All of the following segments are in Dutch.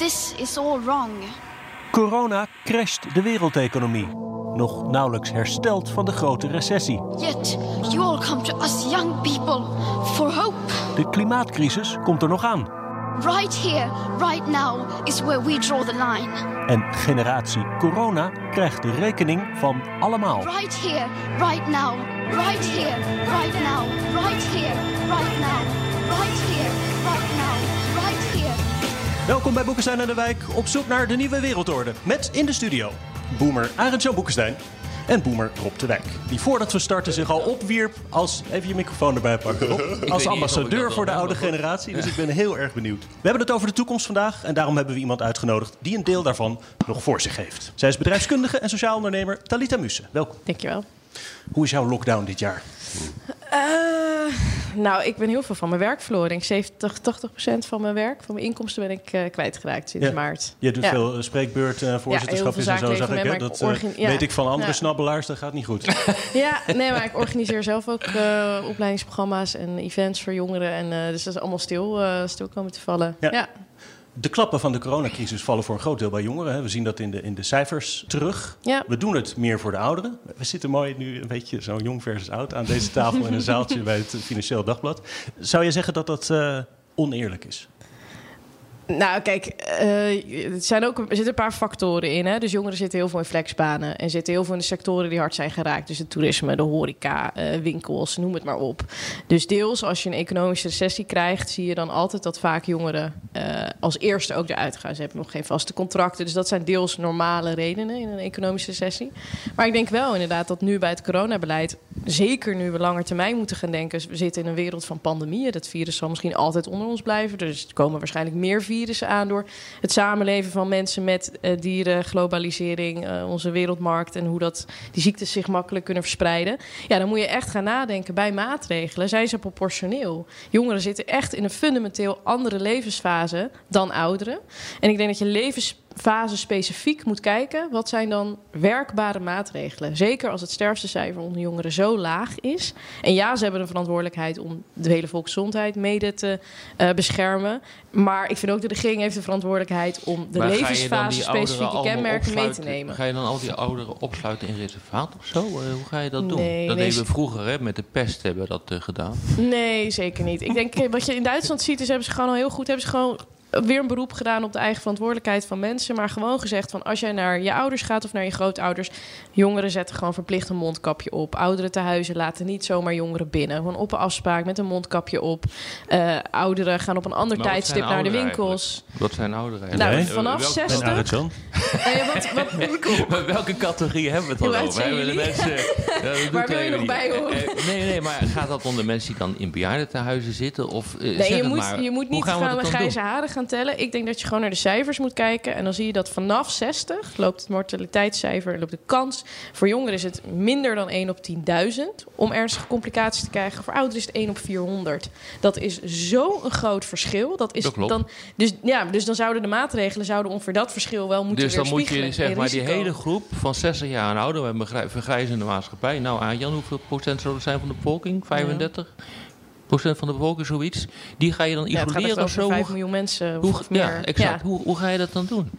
This is all wrong. Corona crasht de wereldeconomie. Nog nauwelijks hersteld van de grote recessie. Yet you all come to us young people for hope. De klimaatcrisis komt er nog aan. Right here, right now is where we draw the line. En generatie corona krijgt de rekening van allemaal. Right here, right now. Right here, right now. Right here, right now. Right here, Welkom bij Boekenstein en de Wijk op zoek naar de nieuwe wereldorde. Met in de studio boomer Arend-Jan Boekenstein en boomer Rob de Wijk. Die voordat we starten zich al opwierp als... Even je microfoon erbij pakken, Rob. Als ambassadeur voor de oude generatie. Dus ik ben heel erg benieuwd. We hebben het over de toekomst vandaag. En daarom hebben we iemand uitgenodigd die een deel daarvan nog voor zich heeft. Zij is bedrijfskundige en sociaal ondernemer Talita Musse. Welkom. Dankjewel. Hoe is jouw lockdown dit jaar? Eh, nou, ik ben heel veel van mijn werk verloren. Ik 70, 80 procent van mijn werk, van mijn inkomsten ben ik eh, kwijtgeraakt sinds Ja. maart. Je doet Ja. veel eh, voorzitterschapjes heel en zo, zag ik. Hè? Dat weet ik van andere snabbelaars, dat gaat niet goed. Ja, nee, maar ik organiseer zelf ook opleidingsprogramma's en events voor jongeren. En, dus dat is allemaal stil, stil komen te vallen. Ja. De klappen van de coronacrisis vallen voor een groot deel bij jongeren. Hè. We zien dat in de, in de cijfers terug. Ja. We doen het meer voor de ouderen. We zitten mooi nu een beetje zo jong versus oud aan deze tafel in een zaaltje bij het Financieel Dagblad. Zou je zeggen dat dat eh, oneerlijk is? Nou, kijk, eh, er, zijn ook, er zitten een paar factoren in. Hè? Dus jongeren zitten heel veel in flexbanen. En zitten heel veel in de sectoren die hard zijn geraakt. Dus het toerisme, de horeca, eh, winkels, noem het maar op. Dus deels, als je een economische recessie krijgt... zie je dan altijd dat vaak jongeren eh, als eerste ook eruit gaan. Ze hebben nog geen vaste contracten. Dus dat zijn deels normale redenen in een economische recessie. Maar ik denk wel inderdaad dat nu bij het coronabeleid... zeker nu we langer termijn moeten gaan denken... we zitten in een wereld van pandemieën. Dat virus zal misschien altijd onder ons blijven. Dus er komen waarschijnlijk meer virussen aan... door het samenleven van mensen met eh, dieren, globalisering... eh, onze wereldmarkt en hoe dat, die ziektes zich makkelijk kunnen verspreiden. Ja, dan moet je echt gaan nadenken bij maatregelen. Zijn ze proportioneel? Jongeren zitten echt in een fundamenteel andere levensfase dan ouderen. En ik denk dat je levensfase specifiek moet kijken... wat zijn dan werkbare maatregelen? Zeker als het sterftecijfer onder jongeren zo laag is. En ja, ze hebben een verantwoordelijkheid om de hele volksgezondheid mede te eh, beschermen. Maar ik vind ook de regering heeft de verantwoordelijkheid om de Maar levensfase specifieke kenmerken mee te nemen. Ga je dan al die ouderen opsluiten in reservaat of zo? Eh, hoe ga je dat doen? Nee, dat nee, deden we vroeger hè, met de pest hebben we dat eh, gedaan. Nee, zeker niet. Ik denk, wat je in Duitsland ziet, is hebben ze gewoon al heel goed, hebben ze gewoon weer een beroep gedaan op de eigen verantwoordelijkheid van mensen. Maar gewoon gezegd van als jij naar je ouders gaat of naar je grootouders, jongeren zetten gewoon verplicht een mondkapje op. Ouderen te huizen laten niet zomaar jongeren binnen. Gewoon op een afspraak met een mondkapje op. Eh, ouderen gaan op een ander Maar wat tijdstip naar de winkels. Wat zijn ouderen? Nou, vanaf Eh, welke- 60. En Arend-Jan? Eh, wat, wat, Maar welke categorie hebben we het dan over? Hebben de mensen, dat Waar wil je nog niet. bij horen? Eh, Nee, nee, maar gaat dat onder mensen die dan in bejaardentehuizen zitten? Of, zeg Nee, je moet, maar. je moet niet gaan gaan dat dan grijze doen? haren gaan tellen. Ik denk dat je gewoon naar de cijfers moet kijken. En dan zie je dat vanaf 60 loopt het mortaliteitscijfer, loopt de kans. Voor jongeren is het minder dan 1 op 10.000 om ernstige complicaties te krijgen. Voor ouderen is het 1 op 400. Dat is zo'n groot verschil. Dat is Dat. Dan, dus, ja, dus dan zouden de maatregelen zouden ongeveer dat verschil wel moeten Dus dan moet je weerspiegelen zeg in maar die hele groep van 60 jaar en ouder, we hebben een vergrij- vergrijzende maatschappij. Nou, Arjan, hoeveel procent zou dat zijn van de bevolking? 35 procent van de bevolking, zoiets. Die ga je dan Ja, het isoleren of zo? 5 Hoe, miljoen mensen hoe, of meer. ja, exact. Hoe, hoe ga je dat dan doen?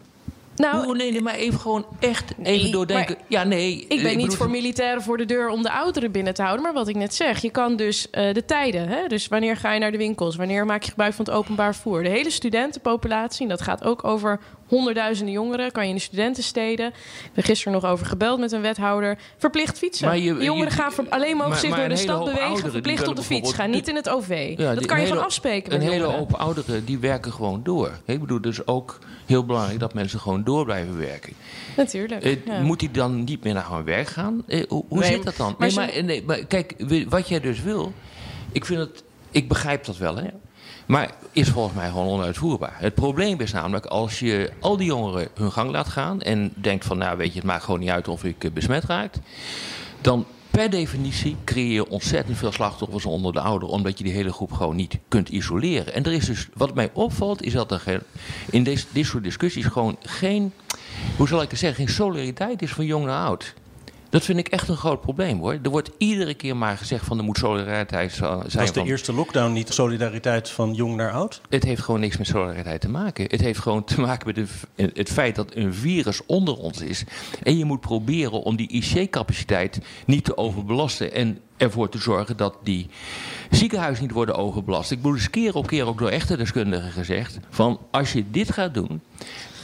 Nou, hoe, nee, nee, maar even gewoon echt Nee, even doordenken. Ja, nee. Ik ben niet bedoel- voor militairen voor de deur om de ouderen binnen te houden. Maar wat ik net zeg, je kan dus eh, de tijden. Hè? Dus wanneer ga je naar de winkels? Wanneer maak je gebruik van het openbaar vervoer? De hele studentenpopulatie, en dat gaat ook over honderdduizenden jongeren. Kan je in de studentensteden. Ik ben gisteren nog over gebeld met een wethouder. Verplicht fietsen. Maar je- jongeren je- gaan ver- alleen mogen maar- zich maar door de een hele stad bewegen. die verplicht op de fiets. Ga niet in het OV. Ja, dat die- kan je een gewoon hele- afspreken Een met hele jongeren. hoop ouderen die werken gewoon door. Ik bedoel, dus ook heel belangrijk dat mensen gewoon door blijven werken. Natuurlijk. Eh, ja. Moet hij dan niet meer naar hun werk gaan? Eh, hoe hoe Nee, zit dat dan? maar Nee, maar, nee, maar kijk, wat jij dus wil, ik vind het, ik begrijp dat wel, hè. Maar is volgens mij gewoon onuitvoerbaar. Het probleem is namelijk als je al die jongeren hun gang laat gaan en denkt van nou weet je, het maakt gewoon niet uit of ik eh, besmet raak. Dan per definitie creëer je ontzettend veel slachtoffers onder de ouderen, omdat je die hele groep gewoon niet kunt isoleren. En er is dus, wat mij opvalt, is dat er in deze, dit soort discussies gewoon geen, hoe zal ik het zeggen, geen solidariteit is van jong naar oud. Dat vind ik echt een groot probleem hoor. Er wordt iedere keer maar gezegd van er moet solidariteit zijn. Was de van, eerste lockdown niet solidariteit van jong naar oud? het heeft gewoon niks met solidariteit te maken. Het heeft gewoon te maken met de- het feit dat een virus onder ons is. En je moet proberen om die IC-capaciteit niet te overbelasten. En ervoor te zorgen dat die ziekenhuizen niet worden overbelast. Ik bedoel, dus keer op keer ook door echte deskundigen gezegd: van als je dit gaat doen.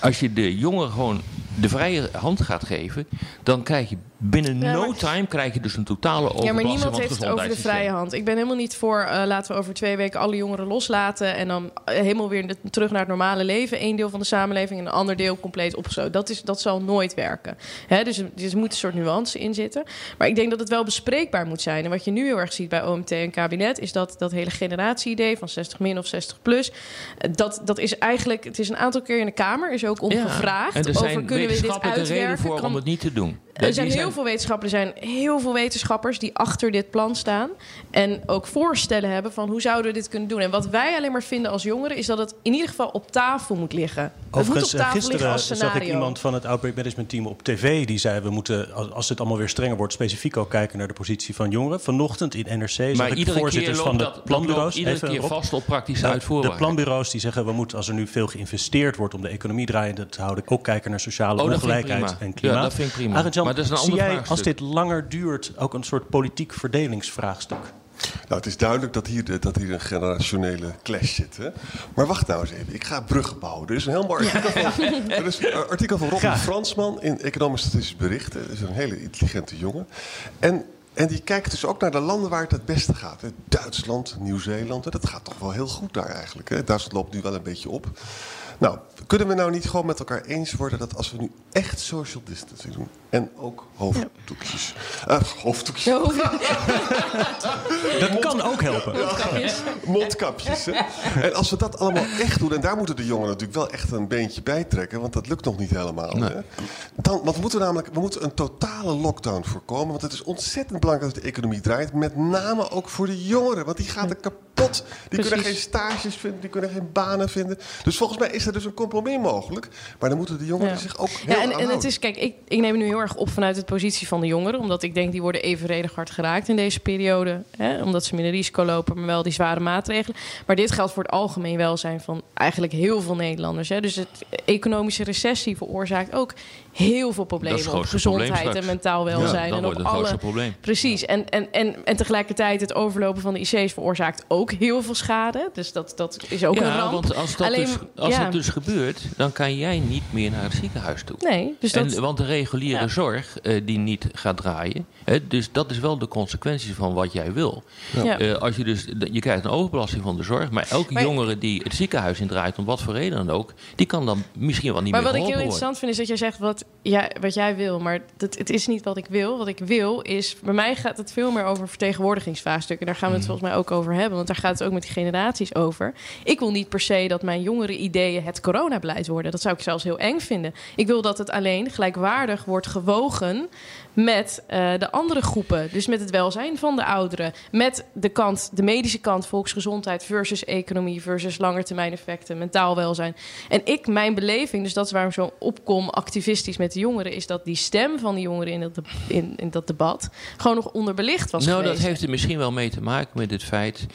Als je de jongeren gewoon de vrije hand gaat geven, dan krijg je binnen Ja, no time krijg je dus een totale overbelasting Ja, maar niemand heeft het over de vrije hand. Ik ben helemaal niet voor, eh, laten we over twee weken alle jongeren loslaten... en dan eh, helemaal weer terug naar het normale leven. Eén deel van de samenleving en een ander deel compleet opgesloten. Dat, is, dat zal nooit werken. Hè, dus, er- dus er moet een soort nuance in zitten. Maar ik denk dat het wel bespreekbaar moet zijn. En wat je nu heel erg ziet bij OMT en kabinet... is dat dat hele generatie-idee van 60 min of 60 plus... eh, dat, dat is eigenlijk... Het is een aantal keer in de Kamer, is ook om Ja, gevraagd... en er over zijn kunnen we dit uitwerken? voor Kan- om het niet te doen. Er zijn heel veel wetenschappers, er zijn heel veel wetenschappers die achter dit plan staan. En ook voorstellen hebben van hoe zouden we dit kunnen doen. En wat wij alleen maar vinden als jongeren is dat het in ieder geval op tafel moet liggen. het moet op Overigens, tafel liggen gisteren als zag ik iemand van het Outbreak Management Team op tv. Die zei, we moeten, als, het allemaal weer strenger wordt, specifiek ook kijken naar de positie van jongeren. Vanochtend in NRC zag Maar ik de iedere keer voorzitters van de dat, dat planbureaus. loopt iedere keer vast op praktische Nou, uitvoerbaarheid. De planbureaus die zeggen, we moeten, als er nu veel geïnvesteerd wordt om de economie draaiende te houden, ook kijken naar sociale Oh, dat ongelijkheid en klimaat. Ja, dat vind ik prima. Arend Jan, Maar dat is een zie jij, vraagstuk. als dit langer duurt, ook een soort politiek verdelingsvraagstuk? Nou, het is duidelijk dat hier, de- dat hier een generationele clash zit. Hè? Maar wacht nou eens even. Ik ga bruggen bouwen. Er is een heel mooi artikel van, er is een artikel van Robin Graag. Fransman in Economisch Statistisch Berichten. Dat is een hele intelligente jongen. En, en die kijkt dus ook naar de landen waar het het beste gaat. Hè? Duitsland, Nieuw-Zeeland. Dat gaat toch wel heel goed daar eigenlijk. Hè? Duitsland loopt nu wel een beetje op. Nou, kunnen we nou niet gewoon met elkaar eens worden dat als we nu echt social distancing doen en ook hoofddoekjes, eh, hoofddoekjes, Dat kan ook helpen. Mondkapjes. Hè? En als we dat allemaal echt doen, en daar moeten de jongeren natuurlijk wel echt een beentje bij trekken, want dat lukt nog niet helemaal. Hè? Dan, want we moeten namelijk we moeten een totale lockdown voorkomen, want het is ontzettend belangrijk dat de economie draait, met name ook voor de jongeren, want die gaan er kapot. Die kunnen geen stages vinden, die kunnen geen banen vinden. Dus volgens mij is er dus een compromis mogelijk, maar dan moeten de jongeren Ja. zich ook heel Ja, en, aan en het is, kijk, ik, ik neem nu heel erg op vanuit de positie van de jongeren. Omdat ik denk die worden evenredig hard geraakt in deze periode. Hè, omdat ze minder risico lopen, maar wel die zware maatregelen. Maar dit geldt voor het algemeen welzijn van eigenlijk heel veel Nederlanders. Hè. Dus het economische recessie veroorzaakt ook heel veel problemen op gezondheid en mentaal welzijn. dat en wordt op alle, probleem. Precies. En, en, en, en tegelijkertijd het overlopen van de IC's veroorzaakt ook heel veel schade. Dus dat, dat is ook een Ja, ramp. want als, dat Alleen, dus, als ja. het dus gebeurt, dan kan jij niet meer naar het ziekenhuis toe. Nee, dus dat... En, want de reguliere Ja. zorg eh, die niet gaat draaien. Dus dat is wel de consequentie van wat jij wil. Ja. Eh, als je, dus, je krijgt een overbelasting van de zorg. Maar elke Maar- jongere die het ziekenhuis in draait, om wat voor reden dan ook, die kan dan misschien wel niet Maar meer wat ik heel worden. interessant vind is dat jij zegt wat, jij wat jij wil. Maar dat, het is niet wat ik wil. Wat ik wil is... Bij mij gaat het veel meer over vertegenwoordigingsvraagstukken. Daar gaan we het Mhm. volgens mij ook over hebben. Want daar gaat het ook met die generaties over. Ik wil niet per se dat mijn jongere ideeën het coronabeleid worden. Dat zou ik zelfs heel eng vinden. Ik wil dat het alleen gelijkwaardig wordt gewogen met eh, de andere groepen. Dus met het welzijn van de ouderen. Met de kant, de medische kant, volksgezondheid versus economie versus langetermijneffecten, mentaal welzijn. En ik, mijn beleving, dus dat is waarom ik zo opkom activistisch met de jongeren, is dat die stem van de jongeren in dat, de- in, in dat debat gewoon nog onderbelicht was Nou, geweest. dat heeft er misschien wel mee te maken met het feit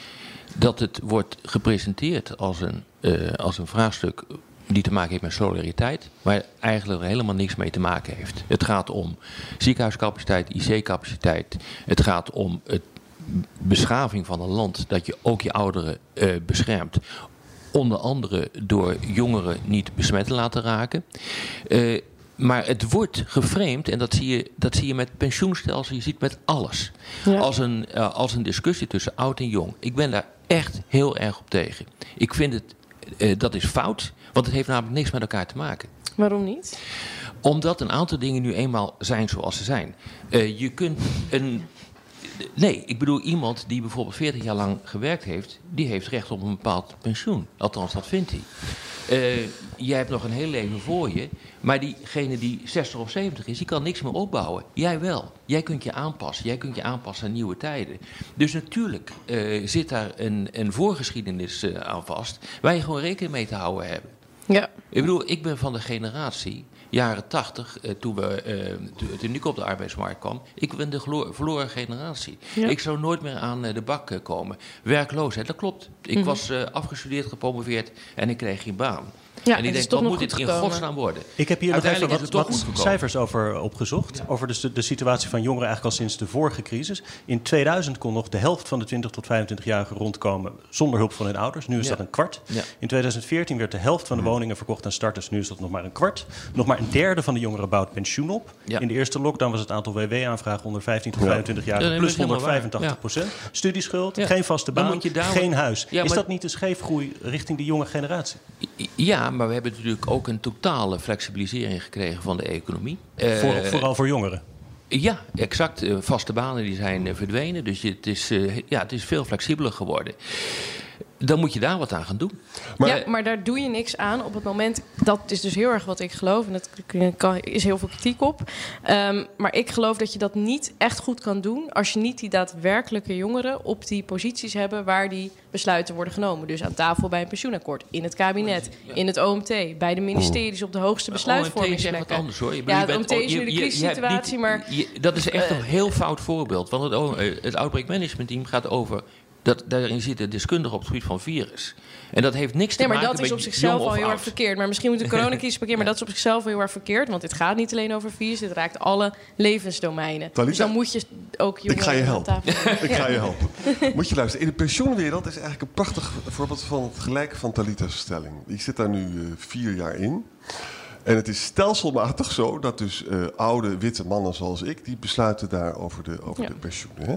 dat het wordt gepresenteerd als een, eh, als een vraagstuk die te maken heeft met solidariteit, maar eigenlijk er helemaal niks mee te maken heeft. Het gaat om ziekenhuiscapaciteit, IC-capaciteit. Het gaat om het beschaving van een land dat je ook je ouderen eh, beschermt. Onder andere door jongeren niet besmet te laten raken. Eh, maar het wordt geframed, en dat zie je, dat zie je met pensioenstelsel, je ziet met alles. Ja. Als, een, eh, als een discussie tussen oud en jong. Ik ben daar echt heel erg op tegen. Ik vind het, dat is fout, want het heeft namelijk niks met elkaar te maken Waarom niet? omdat een aantal dingen nu eenmaal zijn zoals ze zijn. Eh, je kunt een. Nee, ik bedoel iemand die bijvoorbeeld 40 jaar lang gewerkt heeft, die heeft recht op een bepaald pensioen. Althans, dat vindt hij. Uh, jij hebt nog een heel leven voor je, maar diegene die 60 of 70 is, die kan niks meer opbouwen. Jij wel. Jij kunt je aanpassen. Jij kunt je aanpassen aan nieuwe tijden. Dus natuurlijk uh, zit daar een, een voorgeschiedenis uh, aan vast, waar je gewoon rekening mee te houden hebt. Ja. Ik bedoel, ik ben van de generatie jaren tachtig, eh, toen, we, eh, toen ik op de arbeidsmarkt kwam, ik ben de verloren generatie. Ja. Ik zou nooit meer aan eh, de bak eh, komen. Werkloosheid, dat klopt. Ik Mhm. was eh, afgestudeerd, gepromoveerd en ik kreeg geen baan. Ja, en het ik is denk, toch wat nog moet dit goed in gekomen. godsnaam worden? Ik heb hier nog even Uiteindelijk wat, wat cijfers over opgezocht. Over de, de situatie van jongeren eigenlijk al sinds de vorige crisis. In 2000 kon nog de helft van de 20 tot 25-jarigen rondkomen zonder hulp van hun ouders. Nu is Ja. dat een kwart. Ja. In 2014 werd de helft van de woningen verkocht aan starters. Nu is dat nog maar een kwart. Nog maar een derde van de jongeren bouwt pensioen op. Ja. In de eerste lockdown was het aantal WW-aanvragen onder 15 tot Ja. 25 jaar plus dat is helemaal 185 procent. Studieschuld, Ja. geen vaste baan, geen huis. Ja, is dat niet een scheefgroei richting die jonge generatie? Ja, maar we hebben natuurlijk ook een totale flexibilisering gekregen van de economie. Voor, Eh, vooral voor jongeren. Ja, exact. Eh, vaste banen die zijn eh, verdwenen. Dus het is, ja, het is veel flexibeler geworden. Dan moet je daar wat aan gaan doen. Maar- ja, maar daar doe je niks aan op het moment. Dat is dus heel erg wat ik geloof. En daar is heel veel kritiek op. Ehm, maar ik geloof dat je dat niet echt goed kan doen. als je niet die daadwerkelijke jongeren op die posities hebben. waar die besluiten worden genomen. Dus aan tafel bij een pensioenakkoord. In het kabinet. In het OMT. Bij de ministeries op de hoogste OMT is wat besluitvormingsplekken. anders hoor. Je Ja, bent- het OMT is nu de crisissituatie, maar- je- dat is echt een heel fout voorbeeld. Want het, eh, het Outbreak Management Team gaat over... Dat, daarin zitten deskundigen op het gebied van virus. En dat heeft niks te Nee, maar maken dat met is op zichzelf al heel erg verkeerd. Maar misschien moet de coronacrisis parkeren. Maar dat is op zichzelf al heel erg verkeerd. Want dit gaat niet alleen over virus. Dit raakt alle levensdomeinen. Talita, dus dan moet je ook jongeren Ik ga je helpen. tafel- Ik ga je helpen. Moet je luisteren. In de pensioenwereld is eigenlijk een prachtig voorbeeld van het gelijke van Talita's stelling. Ik zit daar nu eh, vier jaar in. En het is stelselmatig zo dat dus eh, oude witte mannen zoals ik... die besluiten daar over de, over Ja. de pensioenen. Hè?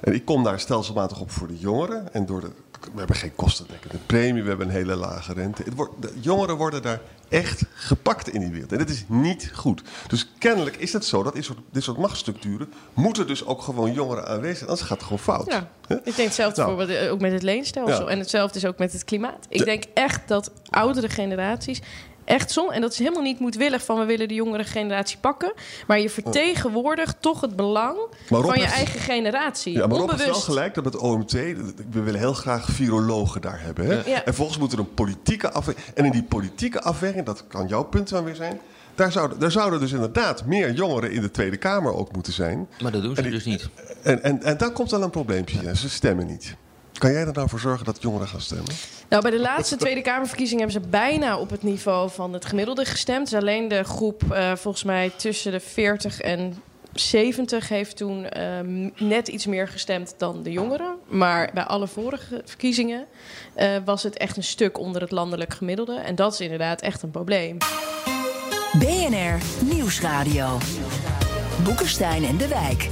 En ik kom daar stelselmatig op voor de jongeren. En door de, we hebben geen kostendekkende premie, we hebben een hele lage rente. Het wordt, de jongeren worden daar echt gepakt in die wereld. En dat is niet goed. Dus kennelijk is het zo dat dit soort, dit soort machtsstructuren... moeten dus ook gewoon jongeren aanwezig zijn. Anders gaat het gewoon fout. Ja, ik denk hetzelfde Nou. eh, ook met het leenstelsel. Ja. En hetzelfde is ook met het klimaat. Ik denk echt dat oudere generaties echt som en dat is helemaal niet moedwillig van we willen de jongere generatie pakken, maar je vertegenwoordigt toch het belang van je heeft- eigen generatie. Ja, maar Rob heeft wel Onbewust. gelijk dat het OMT... We willen heel graag virologen daar hebben. Hè? Ja. En volgens moet er een politieke afweging... En in die politieke afweging, dat kan jouw punt dan weer zijn... Daar zouden, daar zouden dus inderdaad meer jongeren in de Tweede Kamer ook moeten zijn. Maar dat doen ze En die- dus niet. En, en, en dan komt wel een probleempje. Ja, ze stemmen niet. Kan jij er nou voor zorgen dat jongeren gaan stemmen? Nou, bij de laatste Tweede Kamerverkiezingen hebben ze bijna op het niveau van het gemiddelde gestemd. Dus alleen de groep, eh, volgens mij tussen de 40 en 70, heeft toen ehm, net iets meer gestemd dan de jongeren. Maar bij alle vorige verkiezingen eh, was het echt een stuk onder het landelijk gemiddelde. En dat is inderdaad echt een probleem. BNR Nieuwsradio. Boekenstein en de Wijk.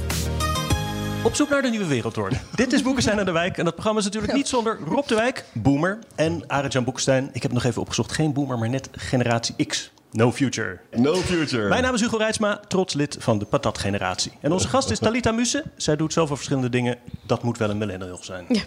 Op zoek naar de nieuwe wereldorde. Dit is Boekenstein aan de Wijk. En dat programma is natuurlijk niet zonder Rob de Wijk, Boomer en Arend-Jan Boekenstein. Ik heb nog even opgezocht. Geen Boomer, maar net generatie X. No future. No future. Mijn naam is Hugo Reitsma, trots lid van de Patat-generatie. En onze gast is Talita Musse. Zij doet zoveel verschillende dingen. Dat moet wel een millennial zijn. Ja.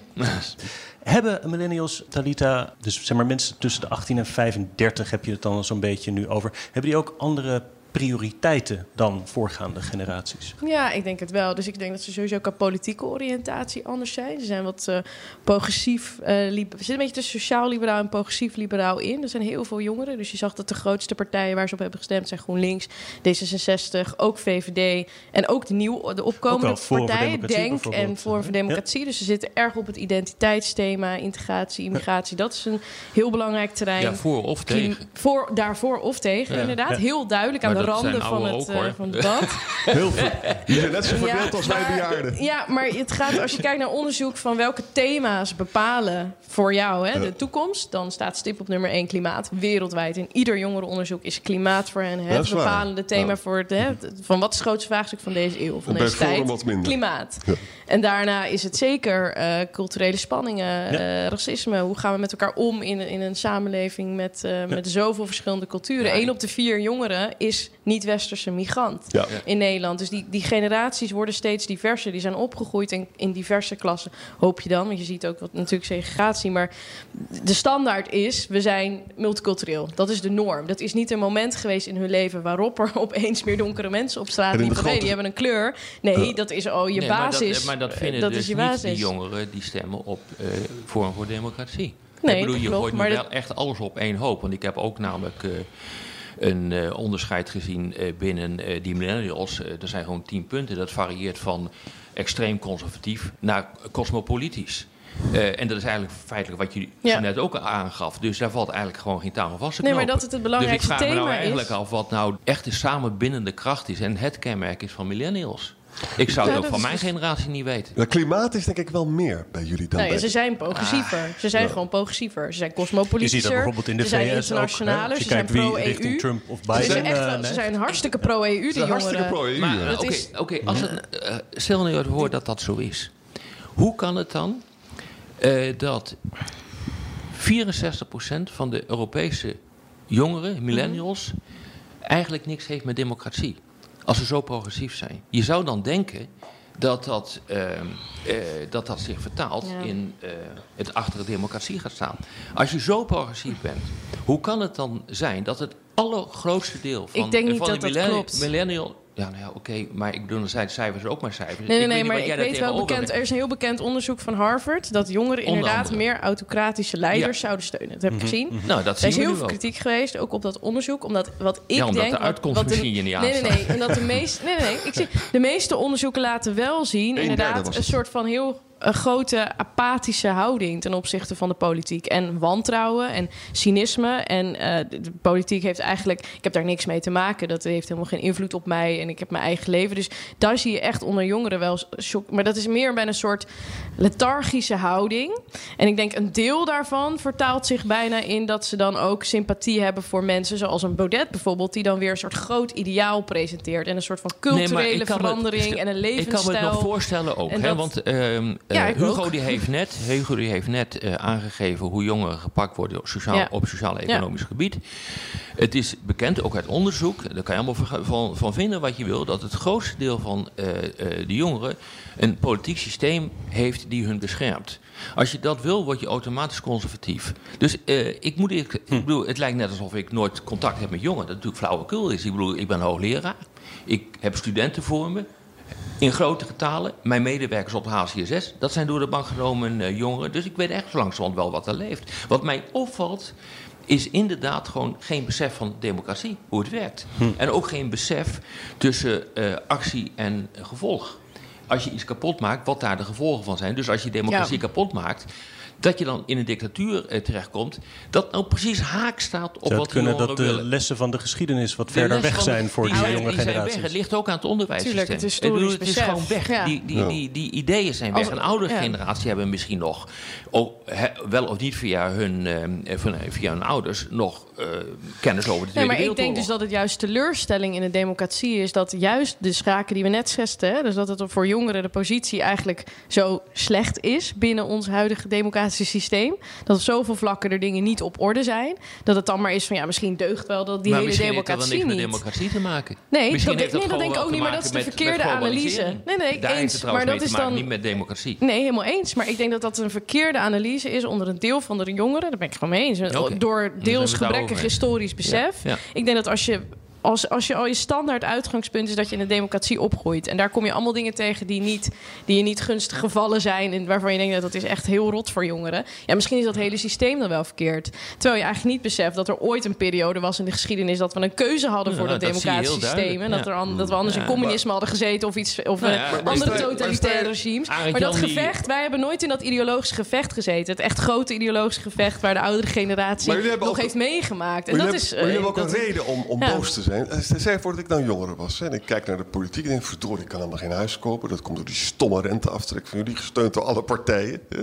Hebben millennials, Talita, dus zeg maar mensen tussen de 18 en 35 heb je het dan zo'n beetje nu over. Hebben die ook andere prioriteiten dan voorgaande generaties? Ja, ik denk het wel. Dus ik denk dat ze sowieso qua politieke oriëntatie anders zijn. Ze zijn wat eh, progressief. eh lib- er zit een beetje tussen sociaal-liberaal en progressief-liberaal in. Er zijn heel veel jongeren. Dus je zag dat de grootste partijen waar ze op hebben gestemd zijn GroenLinks, D66, ook VVD en ook de nieuw, de opkomende partijen, Denk en. Forum voor Democratie. Dus ze zitten erg op het identiteitsthema, integratie, immigratie. Dat is een heel belangrijk terrein. Ja, voor of Klim- tegen. Voor, daarvoor of tegen, Ja. inderdaad. Ja. Heel duidelijk aan Maar de randen van het, ook, eh, hoor. van het debat. Heel veel. Die zijn net zo verdeeld als wij bejaarden. Ja, maar het gaat, als je kijkt naar onderzoek van welke thema's bepalen voor jou hè, de toekomst, dan staat stip op nummer 1 klimaat wereldwijd. In ieder jongerenonderzoek is klimaat voor hen het bepalende thema Ja. voor het, hè, van wat is het grootste vraagstuk van deze eeuw, van deze tijd? wat minder. Klimaat. Ja. En daarna is het zeker eh, culturele spanningen, Ja. eh, racisme. Hoe gaan we met elkaar om in, in een samenleving met, eh, met zoveel verschillende culturen? Ja. Eén op de vier jongeren is is niet-westerse migrant Ja. in Nederland. Dus die, die generaties worden steeds diverser. Die zijn opgegroeid in, in diverse klassen, hoop je dan. Want je ziet ook wat natuurlijk segregatie. Maar de standaard is, we zijn multicultureel. Dat is de norm. Dat is niet een moment geweest in hun leven... waarop er opeens meer donkere mensen op straat En in de liepen. Nee, grote- die hebben een kleur. Nee, dat is oh, je Nee, maar basis. dat, maar dat vinden dat dus is je niet die jongeren die stemmen op eh Forum voor Democratie. Nee, ik bedoel, je klopt, gooit nu maar wel dat- echt alles op één hoop. Want ik heb ook namelijk eh, een eh, onderscheid gezien eh, binnen eh, die millennials. Er zijn gewoon tien punten. Dat varieert van extreem conservatief naar cosmopolitisch. En dat is eigenlijk feitelijk wat je Ja. net ook aangaf. Dus daar valt eigenlijk gewoon geen taal vast te Nee, maar dat het het belangrijkste Dus ik vraag me nou thema eigenlijk is. af wat nou echt de samenbindende kracht is. En het kenmerk is van millennials. Ik zou Ja, het ook dat van mijn dus- generatie niet weten. Klimaat is denk ik wel meer bij jullie dan Nee, bij... ze zijn progressiever. ze zijn gewoon progressiever. Ze zijn cosmopolitischer. Je ziet dat bijvoorbeeld in de ze zijn VS ook. hè. internationaler. Ze zijn kijkt wie richting pro-EU. Trump of Ze Biden. zijn, echt, eh, nee. ze zijn hartstikke pro-EU, die Ze zijn hartstikke jongeren. pro-EU. Maar ja. Dat oké, is- oké, als het, eh, stel nu het woord dat dat zo is. Hoe kan het dan eh, dat 64% van de Europese jongeren, millennials, eigenlijk niks heeft met democratie? Als ze zo progressief zijn. Je zou dan denken dat dat, ehm, eh, dat, dat zich vertaalt Ja. in eh, het achter de democratie gaat staan. Als je zo progressief bent, hoe kan het dan zijn dat het allergrootste deel van, Ik denk niet van dat de millennial... Ja, nou ja, oké, maar ik bedoel, zijn cijfers ook maar cijfers. Nee, nee, nee, maar ik weet wel bekend. Er is een heel bekend onderzoek van Harvard dat jongeren Onder inderdaad andere. meer autocratische leiders Ja. Mhm. zouden steunen. Dat heb ik gezien. Nou, dat Er is zien we heel veel kritiek geweest, ook op dat onderzoek. Omdat wat ik Ja, omdat denk... de uitkomst wat de- misschien je niet Nee, nee, nee. Omdat de meeste... Nee, nee, nee. Ik zie, de meeste onderzoeken laten wel zien... inderdaad een soort van heel een grote apathische houding ten opzichte van de politiek. En wantrouwen en cynisme. En eh, de, politiek heeft eigenlijk... Ik heb daar niks mee te maken. Dat heeft helemaal geen invloed op mij. En ik heb mijn eigen leven. Dus daar zie je echt onder jongeren wel... shock- Maar dat is meer bij een soort lethargische houding. En ik denk een deel daarvan vertaalt zich bijna in... dat ze dan ook sympathie hebben voor mensen zoals een Baudet bijvoorbeeld... die dan weer een soort groot ideaal presenteert. En een soort van culturele verandering en een Ik kan levensstijl. me het nog voorstellen ook. Hè, dat- want Ja, ik Hugo, ook. die heeft net, Hugo die heeft net eh, aangegeven hoe jongeren gepakt worden op, sociaal, Ja. op sociaal-economisch gebied. Het is bekend, ook uit onderzoek, daar kan je allemaal van, vinden wat je wil, dat het grootste deel van eh, de jongeren een politiek systeem heeft die hun beschermt. Als je dat wil, word je automatisch conservatief. Dus eh, ik moet ik, ik bedoel, het lijkt net alsof ik nooit contact heb met jongeren. Dat natuurlijk flauwekul is. Ik bedoel, ik ben hoogleraar. Ik heb studenten voor me. In grote getalen. Mijn medewerkers op de HCSS. Dat zijn door de bank genomen eh, jongeren. Dus ik weet echt langzamerhand wel wat er leeft. Wat mij opvalt. Is inderdaad gewoon geen besef van democratie, hoe het werkt. En ook geen besef tussen eh, actie en gevolg. Als je iets kapot maakt, wat daar de gevolgen van zijn. Dus als je democratie Ja. kapot maakt, dat je dan in een dictatuur eh, terechtkomt. Dat nou precies haak staat op Zou wat kunnen jongeren dat de willen. lessen van de geschiedenis wat De verder weg zijn voor die jonge die zijn weg. generaties? Het ligt ook aan het onderwijssysteem. Tuurlijk, het Ik bedoel, historisch het is gewoon weg. Ja. Die, die, die, die ideeën zijn weg. Als- een oudere ja. generatie hebben misschien nog, ook, wel of niet via hun, eh, van- via hun ouders, nog eh, kennis over de Nee, Tweede maar ik denk dus dat het juist teleurstelling in de democratie is dat juist de schaken die we net hè, dus dat het voor jongeren de positie eigenlijk zo slecht is binnen ons huidige democratische systeem, dat op zoveel vlakken er dingen niet op orde zijn, dat het dan maar is van ja, misschien deugt wel dat die maar hele misschien heeft dat democratie niks met democratie te maken. Nee, Misschien dat, heeft nee, dat denk ik ook niet, maar dat is de verkeerde analyse. Nee, nee, Daar heeft eens. het Maar dat is dan niet met democratie. Nee, helemaal eens. Maar ik denk dat dat een verkeerde analyse is onder een deel van de jongeren. Daar ben ik gewoon mee eens. Door deels daarover eens. historisch besef. Ik denk dat als je, als, als je al je standaard uitgangspunt is dat je in een democratie opgroeit. En daar kom je allemaal dingen tegen die, niet, die je niet gunstig gevallen zijn. En waarvan je denkt dat dat is echt heel rot voor jongeren. Ja, misschien is dat hele systeem dan wel verkeerd. Terwijl je eigenlijk niet beseft dat er ooit een periode was in de geschiedenis dat we een keuze hadden Ja, voor dat dat zie je heel democratisch systeem. En dat, er ja. an- dat we anders in Ja, communisme hadden gezeten of iets of Nou eh, maar- andere maar totalitaire regimes. Arend Maar dat Jan die- gevecht, wij hebben nooit in dat ideologische gevecht gezeten. Het echt grote ideologische gevecht waar de oudere generatie Maar jullie hebben nog ook- heeft meegemaakt. En Maar dat jullie is. hebben, maar jullie eh, hebben ook dat- een reden om, om Ja. boos te zijn. Eh, Stel je voor dat ik nou jongere was hè, en ik kijk naar de politiek en denk... verdorie, ik kan helemaal geen huis kopen. Dat komt door die stomme renteaftrek van jullie, gesteund door alle partijen. hè.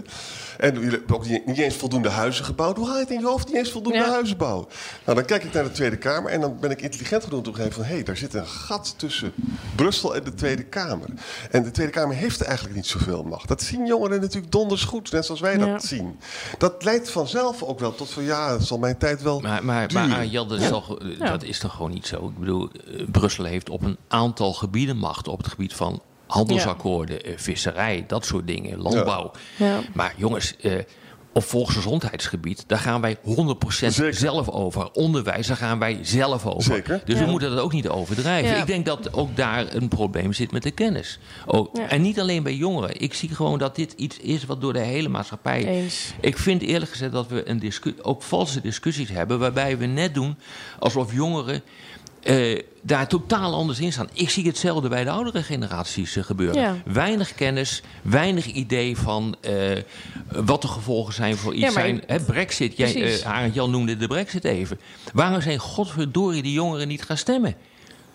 En jullie hebben ook niet, eens voldoende huizen gebouwd. Hoe haal je het in je hoofd niet eens voldoende Ja. huizen bouwen? Nou, dan kijk ik naar de Tweede Kamer en dan ben ik intelligent genoeg om te begrijpen van... hé, hey, daar zit een gat tussen Brussel en de Tweede Kamer. En de Tweede Kamer heeft eigenlijk niet zoveel macht. Dat zien jongeren natuurlijk donders goed, net zoals wij Ja. dat zien. Dat leidt vanzelf ook wel tot van ja, het zal mijn tijd wel Maar, maar, maar. Arend Jan, dat is, toch, eh, Ja. dat is toch gewoon niet zo? Zo. Ik bedoel, eh, Brussel heeft op een aantal gebieden macht. Op het gebied van handelsakkoorden, eh, visserij, dat soort dingen, landbouw. Ja. Maar jongens, eh, op volksgezondheidsgebied, daar gaan wij 100% Zeker. zelf over. Onderwijs, daar gaan wij zelf over. Zeker. Dus Ja. we moeten dat ook niet overdrijven. Ja. Ik denk dat ook daar een probleem zit met de kennis. Ook, Ja. En niet alleen bij jongeren. Ik zie gewoon dat dit iets is wat door de hele maatschappij... Eens. Ik vind eerlijk gezegd dat we een ook valse discussies hebben... waarbij we net doen alsof jongeren eh, daar totaal anders in staan. Ik zie hetzelfde bij de oudere generaties eh, gebeuren. Ja. Weinig kennis, weinig idee van eh, wat de gevolgen zijn voor iets. Ja, maar zijn. Hè, Brexit, jij, Jan noemde de Brexit even. Waarom zijn godverdorie die jongeren niet gaan stemmen?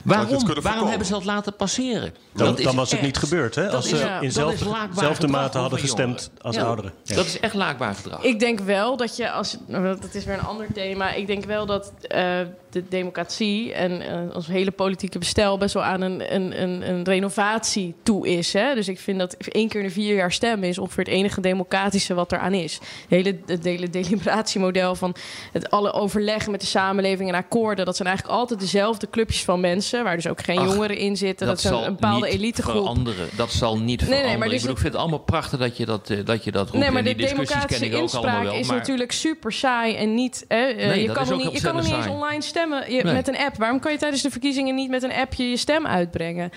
Waarom, waarom hebben ze dat laten passeren? Dan, Dat is dan was het echt- niet gebeurd, hè? Als is- ze ja, in dat is zelfde, laakbaar zelfde gedrag mate hadden gestemd jongeren. als Ja. ouderen. Ja. Dat is echt laakbaar gedrag. Ik denk wel dat je als. nou, Dat is weer een ander thema. Ik denk wel dat eh, de democratie en eh, ons hele politieke bestel best wel aan een, een, een, een renovatie toe is. Hè? Dus ik vind dat één keer in de vier jaar stemmen is ongeveer het enige democratische wat eraan is. Het hele, het hele deliberatiemodel van het alle overleggen met de samenleving en akkoorden. Dat zijn eigenlijk altijd dezelfde clubjes van mensen, waar dus ook geen Ach, jongeren in zitten. Dat, zijn zal een bepaalde elitegroep. veranderen. Dat zal niet nee, veranderen. maar ik, dus bedoel, ik vind het allemaal prachtig dat je dat, eh, dat, je dat roept. Nee, maar en de die discussies ken democratische ik ook allemaal inspraak wel. is maar natuurlijk super saai en niet. Hè, eh, Nee, je, dat kan is nog niet, je kan nog niet eens online stemmen je, Nee. met een app. Waarom kan je tijdens de verkiezingen niet met een appje je stem uitbrengen?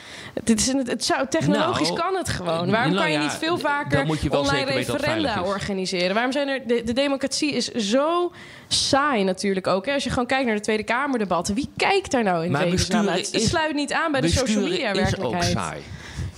Dit is een, het zou, technologisch Nou, kan het gewoon. Waarom nou kan je niet veel vaker online dat referenda is. organiseren? Waarom zijn er. De democratie is zo saai natuurlijk ook. Hè? Als je gewoon kijkt naar de Tweede Kamerdebatten. Wie kijkt daar nou in Maar besturen Het sluit niet aan bij de social media is ook werkelijkheid. saai.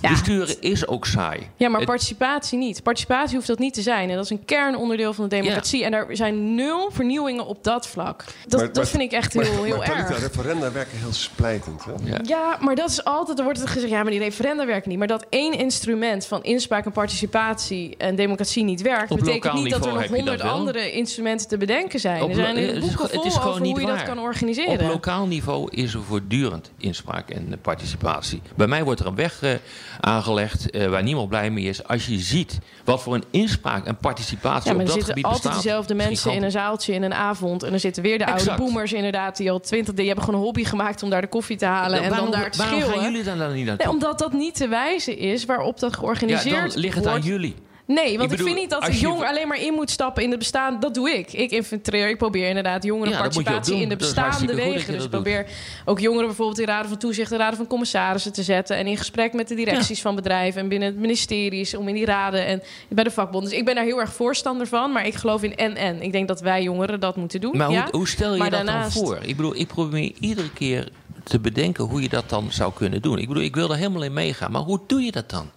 Ja. Besturen is ook saai. Ja, maar Het- participatie niet. Participatie hoeft dat niet te zijn. En dat is een kernonderdeel van de democratie. En daar zijn nul vernieuwingen op dat vlak. Dat, Maar- dat maar- vind ik echt Maar, heel, heel maar erg. referenda werken heel splijtend. Hè? Ja. Ja, maar dat is altijd, er wordt het gezegd, ja, maar die referenda werken niet. Maar dat één instrument van inspraak en participatie en democratie niet werkt, Op betekent niet dat er nog dat honderd andere instrumenten te bedenken zijn. Op er zijn het er is boeken gewoon- het vol is gewoon over niet hoe je dat waar. kan Op organiseren. lokaal niveau is er voortdurend inspraak en participatie. Bij mij wordt er een weg eh, aangelegd eh, waar niemand blij mee is. Als je ziet wat voor een inspraak en participatie Ja, maar op er dat zitten gebied altijd bestaat. dezelfde mensen in een zaaltje in een avond. En er zitten weer de oude boomers inderdaad... die al twintig... die hebben gewoon een hobby gemaakt om daar de koffie te halen... en waarom, dan daar te waarom schreeuwen. gaan jullie daar dan niet naartoe? Nee, omdat dat niet te wijzen is waarop dat ja, georganiseerd dan ligt het aan wordt. jullie. Nee, want ik, bedoel, vind niet dat je- jong alleen maar in moet stappen in het bestaan. Dat doe ik. Ik infiltreer, ik probeer inderdaad Ja, jongerenparticipatie doen. in de bestaande wegen. Dus ik doet. probeer ook jongeren bijvoorbeeld in raden van toezicht en raden van commissarissen te zetten. En in gesprek met de directies van bedrijven en binnen het ministeries om in die raden en bij de vakbonden. Dus ik ben daar heel erg voorstander van. Maar ik geloof in en-en. Ik denk dat wij jongeren dat moeten doen. Maar ja? hoe, hoe stel je Maar dat daarnaast- dan voor? Ik bedoel, ik probeer iedere keer te bedenken hoe je dat dan zou kunnen doen. Ik bedoel, ik wil er helemaal in meegaan. Maar hoe doe je dat dan?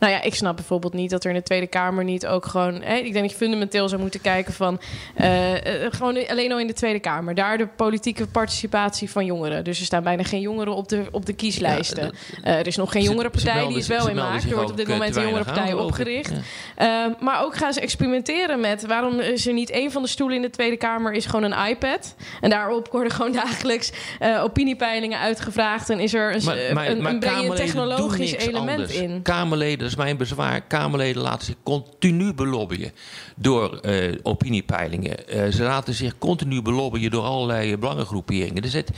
Nou ja, ik snap bijvoorbeeld niet dat er in de Tweede Kamer niet ook gewoon. Hè, ik denk dat je fundamenteel zou moeten kijken van. eh, eh, gewoon alleen al in de Tweede Kamer. Daar de politieke participatie van jongeren. Dus er staan bijna geen jongeren op de, op de kieslijsten. Ja, dat- Eh, er is nog geen jongerenpartij, die is wel in melden maak. zich Er wordt op dit moment een jongerenpartij opgericht. Ja. Eh, maar ook gaan ze experimenteren met waarom is er niet één van de stoelen in de Tweede Kamer is gewoon een iPad. En daarop worden gewoon dagelijks opiniepeilingen uitgevraagd. En is er een, Maar, maar, een, maar een brede Kamerleden technologisch element anders. in. Kamerleden, is mijn bezwaar. Kamerleden laten zich continu belobbyen door eh, opiniepeilingen. Eh, ze laten zich continu belobbyen door allerlei belangengroeperingen. Dus het,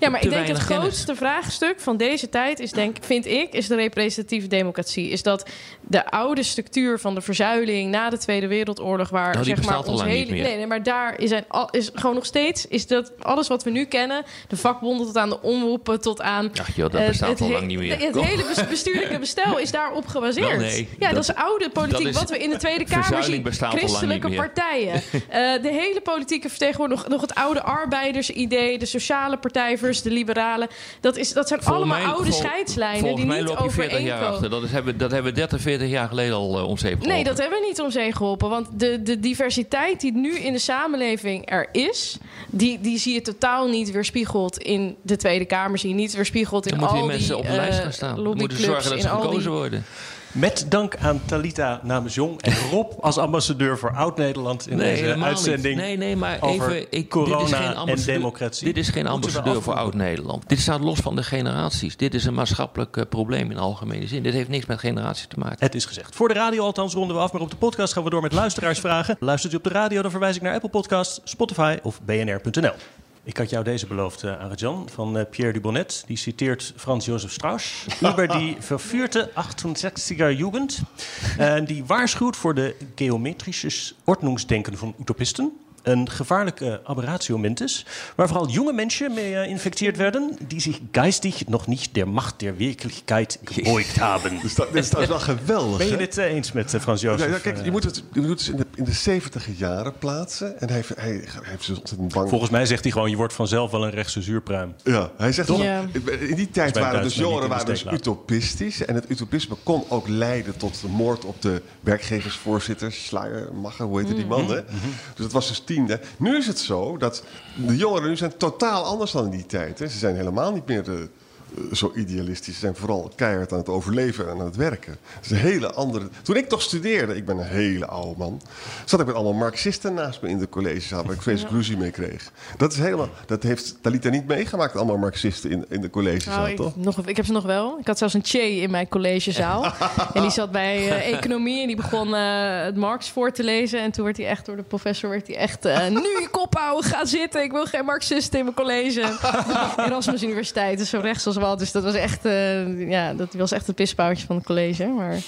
Ja, maar ik denk het kennis. grootste vraagstuk van deze tijd is, denk, vind ik, is de representatieve democratie. Is dat de oude structuur van de verzuiling na de Tweede Wereldoorlog, waar Nou, zeg maar ons hele. Nee, nee, maar daar is, een, is gewoon nog steeds is dat alles wat we nu kennen, de vakbonden tot aan de omroepen tot aan. Ach joh, dat eh, bestaat al lang niet meer. Het hele bes- bestuurlijke bestel is daarop gebaseerd. Nee, ja, dat, dat- is oude politiek. is- wat we in de Tweede Kamer zien. Christelijke partijen. Eh, de hele politieke vertegenwoordiging, nog, het oude arbeidersidee, de sociale partij versus de liberalen. Dat, is, dat zijn Volgens allemaal mij- oude vol- scheidslijnen die niet loop je 40 jaar overeenkomen. achter. Dat, is, hebben, dat hebben we 30, 40 jaar geleden al uh, om zeep geholpen. Nee, dat hebben we niet om geholpen. Want de, de diversiteit die nu in de samenleving er is, die, die zie je totaal niet weerspiegeld in de Tweede Kamer. Zie je niet weerspiegeld in al die mensen op de lijst eh, gaan staan. Moeten zorgen dat ze gekozen worden. Met dank aan Talita namens Jong en Rob als ambassadeur voor Oud-Nederland in Nee, deze uitzending. niet. Nee, nee, maar over even. Ik, corona dit is geen en ambassadeur, democratie. Dit is geen ambassadeur voor. Oud-Nederland. Dit staat los van de generaties. Dit is een maatschappelijk eh, probleem in algemene zin. Dit heeft niks met generatie te maken. Het is gezegd. Voor de radio althans ronden we af, maar op de podcast gaan we door met luisteraarsvragen. Luistert u op de radio, dan verwijs ik naar Apple Podcasts, Spotify of bnr.nl. Ik had jou deze beloofd, uh, Arjan, van uh, Pierre Dubonnet. Die citeert Frans Josef Strauss over die vervuurde 68er Jugend. En die waarschuwt voor de geometrische ordnungsdenken van utopisten een gevaarlijke aberratio is, waar vooral jonge mensen mee uh, infecteerd werden, die zich geistig nog niet der macht der werkelijkheid gebeugt hebben. Dus dat, is wel geweldig. Ben je het uh, eens met Frans Jozef? Ja, kijk, je moet het, je moet het in de, in de 70 jaren plaatsen. En hij, hij, hij heeft zich ontzettend bang. Volgens mij zegt hij gewoon: je wordt vanzelf wel een rechtse zuurpruim. Ja, hij zegt toch. Ja. In die tijd waren dus jongeren waren dus utopistisch. En het utopisme kon ook leiden tot de moord op de werkgeversvoorzitter, Schleiermacher, hoe heette die man? -hmm. hè? Dus dat was dus nu is het zo dat de jongeren nu zijn totaal anders dan in die tijd. Hè. Ze zijn helemaal niet meer de, zo idealistisch. Ze zijn vooral keihard aan het overleven en aan het werken. Het is een hele andere... Toen ik toch studeerde, ik ben een hele oude man... zat ik met allemaal marxisten naast me in de collegezaal... waar ik vreselijk ruzie mee kreeg. Dat, is helemaal, dat heeft Talita niet meegemaakt, allemaal marxisten in, in de collegezaal, nou, ik, toch? Nog, ik heb ze nog wel. Ik had zelfs een Che in mijn collegezaal. en die zat bij uh, economie en die begon uh, het Marx voor te lezen. En toen werd hij echt door de professor... werd hij echt, uh, nu je kop houden, ga zitten. Ik wil geen marxisten in mijn college. Erasmus Universiteit, dus zo rechts als dus dat was echt, uh, ja, dat was echt het pispoutje van het college. Maar...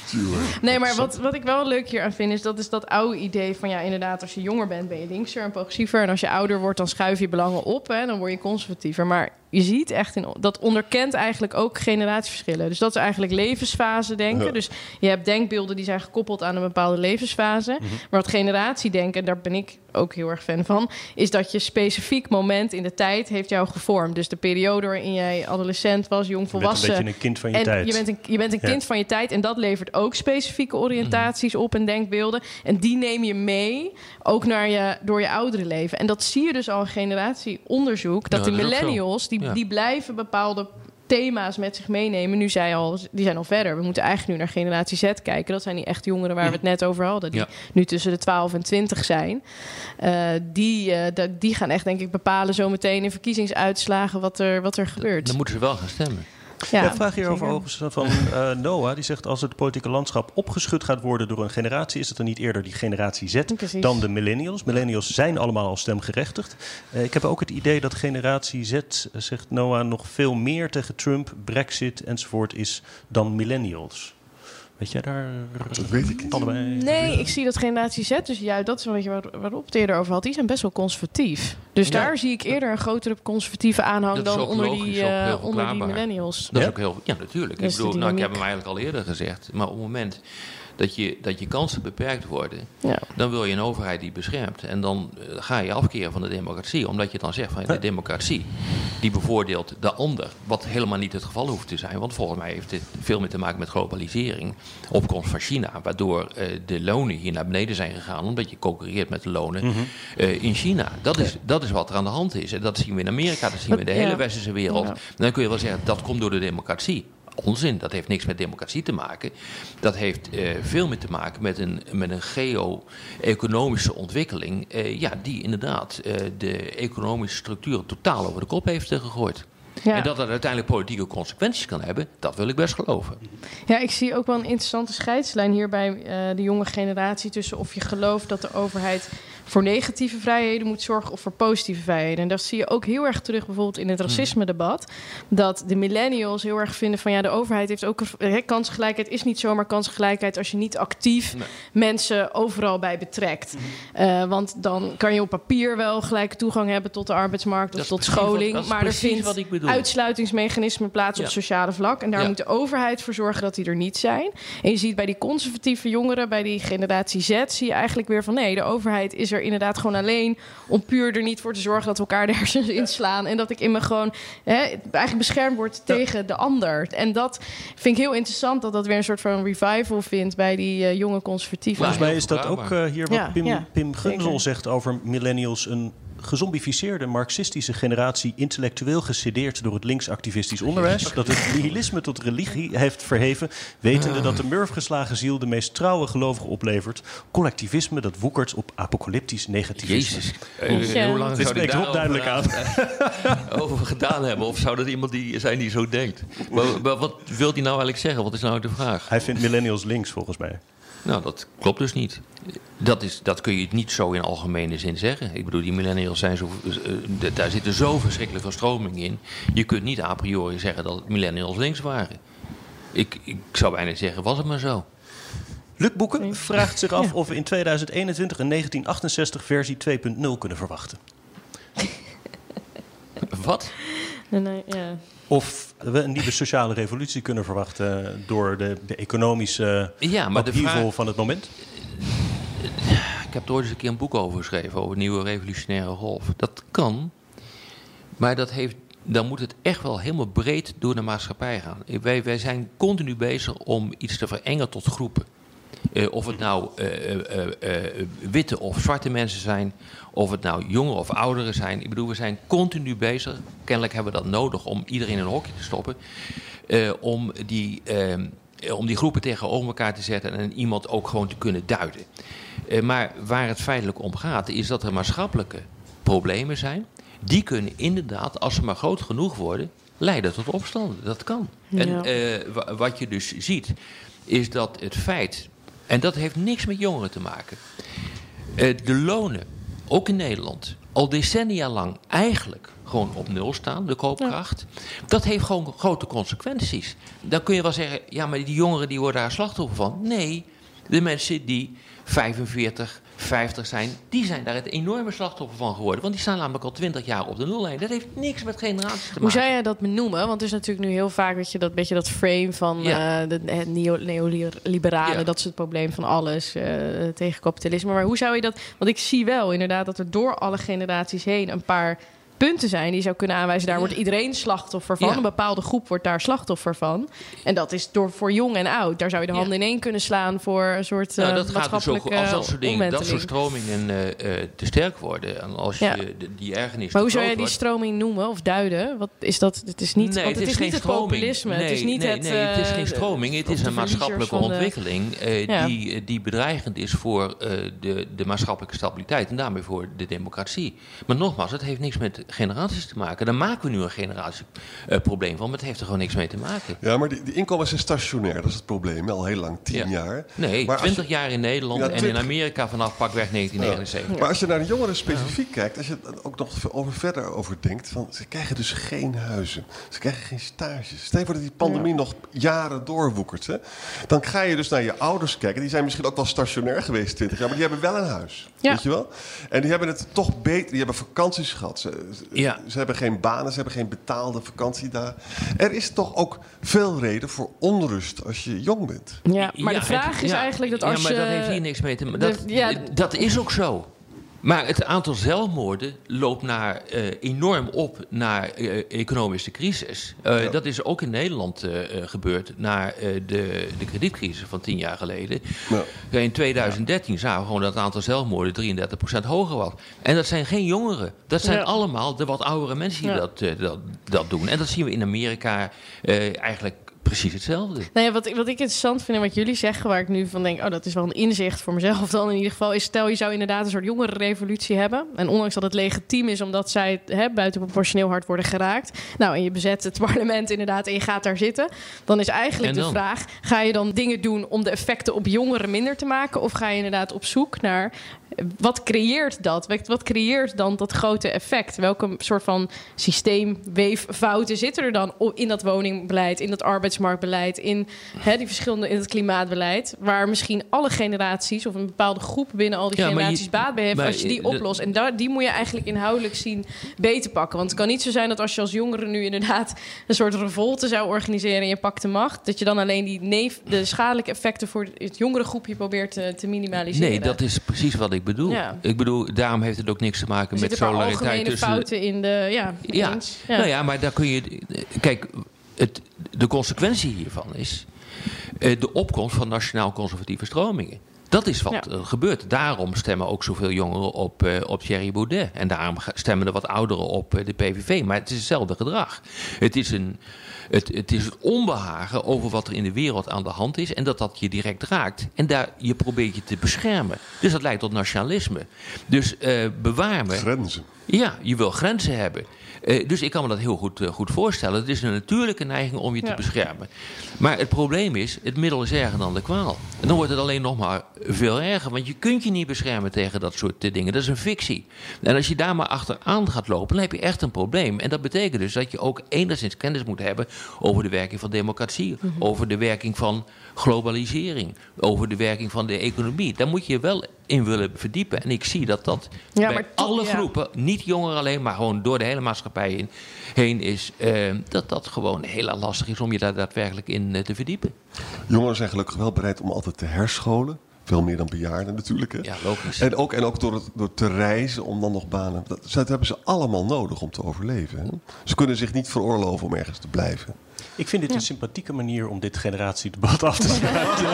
Nee, maar wat, wat ik wel leuk hier aan vind, is dat is dat oude idee van ja, inderdaad, als je jonger bent, ben je linkser en progressiever. En als je ouder wordt, dan schuif je belangen op. Hè, dan word je conservatiever. Maar je ziet echt, in, dat onderkent eigenlijk ook generatieverschillen. Dus dat is eigenlijk levensfase denken. Dus je hebt denkbeelden die zijn gekoppeld aan een bepaalde levensfase. Mhm. Maar wat generatiedenken, daar ben ik ook heel erg fan van, is dat je specifiek moment in de tijd heeft jou gevormd. Dus de periode waarin jij adolescent was, jong volwassen. Je bent een kind van je tijd. Je bent een, je bent een kind van je tijd en dat levert ook specifieke oriëntaties mhm. op en denkbeelden. En die neem je mee, ook naar je, door je oudere leven. En dat zie je dus al in generatieonderzoek, dat de millennials, die, die blijven bepaalde thema's met zich meenemen. Nu zij al, die zijn al verder. We moeten eigenlijk nu naar generatie Z kijken. Dat zijn die echt jongeren waar we het net over hadden. Die nu tussen de 12 en 20 zijn. Uh, die, uh, die gaan echt, denk ik, bepalen zometeen in verkiezingsuitslagen wat er, wat er gebeurt. Dan moeten ze wel gaan stemmen. Ja, ja vraag hierover overigens van uh, Noah. Die zegt als het politieke landschap opgeschud gaat worden door een generatie... is het dan niet eerder die generatie Z dan de millennials? Millennials zijn allemaal al stemgerechtigd. Uh, ik heb ook het idee dat generatie Z, zegt Noah... nog veel meer tegen Trump, Brexit enzovoort is dan millennials. Weet jij daar? Dat weet ik niet. Nee, ik zie dat generatie Z, dus juist dat is een je waar, waarop het eerder over had, die zijn best wel conservatief. Dus daar zie ik eerder een grotere conservatieve aanhang dan onder die, uh, onder die millennials. Dat is ook heel, ja natuurlijk. ik bedoel, nou, ik heb hem eigenlijk al eerder gezegd, maar op het moment dat je, dat je kansen beperkt worden, ja. dan wil je een overheid die beschermt. En dan eh, ga je afkeren van de democratie, omdat je dan zegt van de democratie die bevoordeelt de ander, wat helemaal niet het geval hoeft te zijn. Want volgens mij heeft dit veel meer te maken met globalisering, opkomst van China, waardoor uh, de lonen hier naar beneden zijn gegaan, omdat je concurreert met de lonen mm uh, in China. Dat is, dat is wat er aan de hand is. En dat zien we in Amerika, dat zien we in de hele westerse wereld. Dan kun je wel zeggen, dat komt door de democratie onzin. Dat heeft niks met democratie te maken. Dat heeft uh, veel meer te maken met een, met een geo-economische ontwikkeling. Uh, ja, die inderdaad uh, de economische structuren totaal over de kop heeft gegooid. Ja. En dat dat uiteindelijk politieke consequenties kan hebben, dat wil ik best geloven. Ja, ik zie ook wel een interessante scheidslijn hier bij de jonge generatie tussen of je gelooft dat de overheid voor negatieve vrijheden moet zorgen of voor positieve vrijheden. En dat zie je ook heel erg terug bijvoorbeeld in het hmm. racisme-debat. Dat de millennials heel erg vinden van ja, de overheid heeft ook een kansgelijkheid. Is niet zomaar kansgelijkheid als je niet actief mensen overal bij betrekt. Hmm. Uh, want dan kan je op papier wel gelijk toegang hebben tot de arbeidsmarkt of tot scholing. maar er vindt uitsluitingsmechanismen plaats op sociale vlak. En daar moet de overheid voor zorgen dat die er niet zijn. En je ziet bij die conservatieve jongeren, bij die generatie Z, zie je eigenlijk weer van nee, de overheid is er er inderdaad gewoon alleen om puur er niet voor te zorgen dat we elkaar de hersens inslaan. En dat ik in me gewoon hè, eigenlijk beschermd word tegen de ander. En dat vind ik heel interessant dat dat weer een soort van revival vindt bij die uh, jonge conservatieven. Volgens mij is dat ook uh, hier wat Pim, ja, Pim Gunzel zegt over millennials een gezombificeerde marxistische generatie intellectueel gesedeerd door het linksactivistisch onderwijs. Dat het nihilisme tot religie heeft verheven, wetende dat de murfgeslagen ziel de meest trouwe gelovigen oplevert. Collectivisme dat woekert op apocalyptisch negativisme. Jezus, uh, hoe lang Dit spreekt Rob duidelijk aan. over gedaan hebben? Of zou dat iemand die zijn die zo denkt? Maar, maar wat wil hij nou eigenlijk zeggen? Wat is nou de vraag? Hij vindt millennials links volgens mij. Nou, dat klopt dus niet. Dat, is, dat kun je niet zo in algemene zin zeggen. Ik bedoel, die millennials zijn zo. eh, daar zitten zo verschrikkelijke stromingen in. Je kunt niet a priori zeggen dat millennials links waren. Ik, ik zou bijna zeggen, was het maar zo. Luc Boeken vraagt zich af of we in 2021 een 1968 versie 2.0 kunnen verwachten. Wat? Nee, ja. Of we een nieuwe sociale revolutie kunnen verwachten door de, de economische Ja, maar de vraag- van het moment. Ik heb er ooit eens een keer een boek over geschreven, over nieuwe revolutionaire golf. Dat kan, maar dat heeft, dan moet het echt wel helemaal breed door de maatschappij gaan. Wij, wij zijn continu bezig om iets te verengen tot groepen. Eh, of het nou eh, eh, witte of zwarte mensen zijn, of het nou jongeren of ouderen zijn. Ik bedoel, we zijn continu bezig. Kennelijk hebben we dat nodig om iedereen in een hokje te stoppen. om, die, om die groepen tegenover elkaar te zetten en iemand ook gewoon te kunnen duiden. Maar waar het feitelijk om gaat, is dat er maatschappelijke problemen zijn. Die kunnen inderdaad, als ze maar groot genoeg worden, leiden tot opstanden. Dat kan. En Ja. wat je dus ziet, is dat het feit, en dat heeft niks met jongeren te maken. Eh, de lonen, ook in Nederland, al decennia lang eigenlijk gewoon op nul staan, de koopkracht. Dat heeft gewoon grote consequenties. Dan kun je wel zeggen, ja, maar die jongeren die worden daar slachtoffer van. Nee, de mensen die 45, 50 zijn, die zijn daar het enorme slachtoffer van geworden. Want die staan namelijk al 20 jaar op de nullijn. Dat heeft niks met generaties te maken. Hoe zou jij dat benoemen? Want er is natuurlijk nu heel vaak weet je, dat beetje dat frame van Ja. eh, de, het neo- neoliberalen, Ja. dat is het probleem van alles eh, tegen kapitalisme. Maar hoe zou je dat? Want ik zie wel inderdaad dat er door alle generaties heen een paar punten zijn die je zou kunnen aanwijzen. Daar Ja. wordt iedereen slachtoffer van. Ja. Een bepaalde groep wordt daar slachtoffer van. En dat is door voor jong en oud. Daar zou je de Ja. handen in één kunnen slaan voor een soort Nou, eh, dat gaat dus ook, als dat soort dingen, dat soort omwenteling. stromingen eh, eh, te sterk worden. En als Ja. je de- die ergernis Maar hoe zou jij die stroming noemen of duiden? Wat is dat? Het is niet, Nee, want het is, niet geen het stroming. populisme. Nee, het is niet nee, het. nee, het is geen stroming. Het is een maatschappelijke ontwikkeling Ja. die, die bedreigend is voor de, de maatschappelijke stabiliteit en daarmee voor de democratie. Maar nogmaals, het heeft niks met generaties te maken. Daar maken we nu een generatieprobleem van, maar het heeft er gewoon niks mee te maken. Ja, maar die, die inkomens zijn stationair, dat is het probleem. Al heel lang, tien Ja. jaar. Nee, Maar 20 je- jaar in Nederland Ja, en in 20 Amerika vanaf pakweg 1979. Maar als je naar de jongeren specifiek kijkt, als je er ook nog over verder over denkt, van, ze krijgen dus geen huizen, ze krijgen geen stages. Stel je voor dat die pandemie nog jaren doorwoekert, hè? dan ga je dus naar je ouders kijken. Die zijn misschien ook wel stationair geweest 20 jaar, maar die hebben wel een huis, Ja. weet je wel? En die hebben het toch beter, die hebben vakanties gehad. Ze, ze- Ja. ze hebben geen banen, ze hebben geen betaalde vakantiedagen. Er is toch ook veel reden voor onrust als je jong bent. Ja, maar Ja, de vraag het- is ja, eigenlijk dat als Ja, maar je... dat heeft hier niks mee te maken. Dat, ja, dat is ook zo. Maar het aantal zelfmoorden loopt naar, eh, enorm op naar eh, economische crisis. Eh, Ja. Dat is ook in Nederland gebeurd na eh, de, de kredietcrisis van tien jaar geleden. Ja. Ja, In 2013 zagen we gewoon dat het aantal zelfmoorden 33% hoger was. En dat zijn geen jongeren. Dat zijn Ja. allemaal de wat oudere mensen die Ja. dat, dat, dat doen. En dat zien we in Amerika eh, eigenlijk precies hetzelfde. Nou ja, wat, ik- wat ik interessant vind en wat jullie zeggen, waar ik nu van denk, oh, dat is wel een inzicht voor mezelf dan in ieder geval, is stel je zou inderdaad een soort jongerenrevolutie hebben. En ondanks dat het legitiem is omdat zij hè, buitenproportioneel hard worden geraakt. Nou, en je bezet het parlement inderdaad en je gaat daar zitten. Dan is eigenlijk En de vraag, ga je dan dingen doen om de effecten op jongeren minder te maken? Of ga je inderdaad op zoek naar, wat creëert dat? Wat- creëert dan dat grote effect? Welke soort van systeemweeffouten zitten er dan in dat woningbeleid, in dat arbeidsmarktbeleid, in hè, die verschillende in het klimaatbeleid, waar misschien alle generaties of een bepaalde groep binnen al die Ja, maar je- generaties baat bij heeft als je die oplost. En daar, die moet je eigenlijk inhoudelijk zien beter pakken. Want het kan niet zo zijn dat als je als jongere nu inderdaad een soort revolte zou organiseren en je pakt de macht, dat je dan alleen die neef, de schadelijke effecten voor het jongere groepje probeert te, te minimaliseren. Nee, dat is precies wat ik bedoel. Ja. Ik bedoel, daarom heeft het ook niks te maken met solidariteit tussen. fouten in de. Ja, Ja. eens. nou ja, maar daar kun je. Kijk, het, de consequentie hiervan is eh, de opkomst van nationaal-conservatieve stromingen. Dat is wat Ja. er gebeurt. Daarom stemmen ook zoveel jongeren op, eh, op Thierry Baudet. En daarom stemmen er wat ouderen op eh, de PVV. Maar het is hetzelfde gedrag. Het is, een, het, het is het onbehagen over wat er in de wereld aan de hand is. En dat dat je direct raakt. En daar, je probeert je te beschermen. Dus dat leidt tot nationalisme. Dus eh bewaar me. Grenzen. Ja, je wil grenzen hebben. Uh, dus ik kan me dat heel goed, uh, goed voorstellen. Het is een natuurlijke neiging om je te beschermen. Maar het probleem is, het middel is erger dan de kwaal. En dan wordt het alleen nog maar veel erger. Want je kunt je niet beschermen tegen dat soort eh, dingen. Dat is een fictie. En als je daar maar achteraan gaat lopen, dan heb je echt een probleem. En dat betekent dus dat je ook enigszins kennis moet hebben over de werking van democratie. Over de werking van globalisering. Over de werking van de economie. Daar moet je je wel in willen verdiepen. En ik zie dat dat Ja, bij alle ja. groepen, niet jongeren alleen, maar gewoon door de hele maatschappij in, heen is, eh, dat dat gewoon heel lastig is om je daar daadwerkelijk in eh, te verdiepen. Jongeren zijn gelukkig wel bereid om altijd te herscholen. Veel meer dan bejaarden natuurlijk. Hè? Ja, logisch. En ook, en ook door, het, door te reizen om dan nog banen. Dat, dat hebben ze allemaal nodig om te overleven. Hè? Ze kunnen zich niet veroorloven om ergens te blijven. Ik vind dit een sympathieke manier om dit generatiedebat af te sluiten.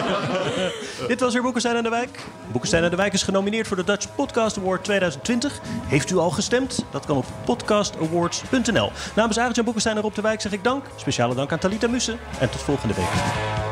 dit was weer Boekenstein en de Wijk. Boekenstein en de Wijk is genomineerd voor de Dutch Podcast Award 2020. Heeft u al gestemd? Dat kan op podcastawards.nl. Namens Arend-Jan Boekenstein en Rob de Wijk zeg ik dank. Speciale dank aan Talita Mussen. En tot volgende week.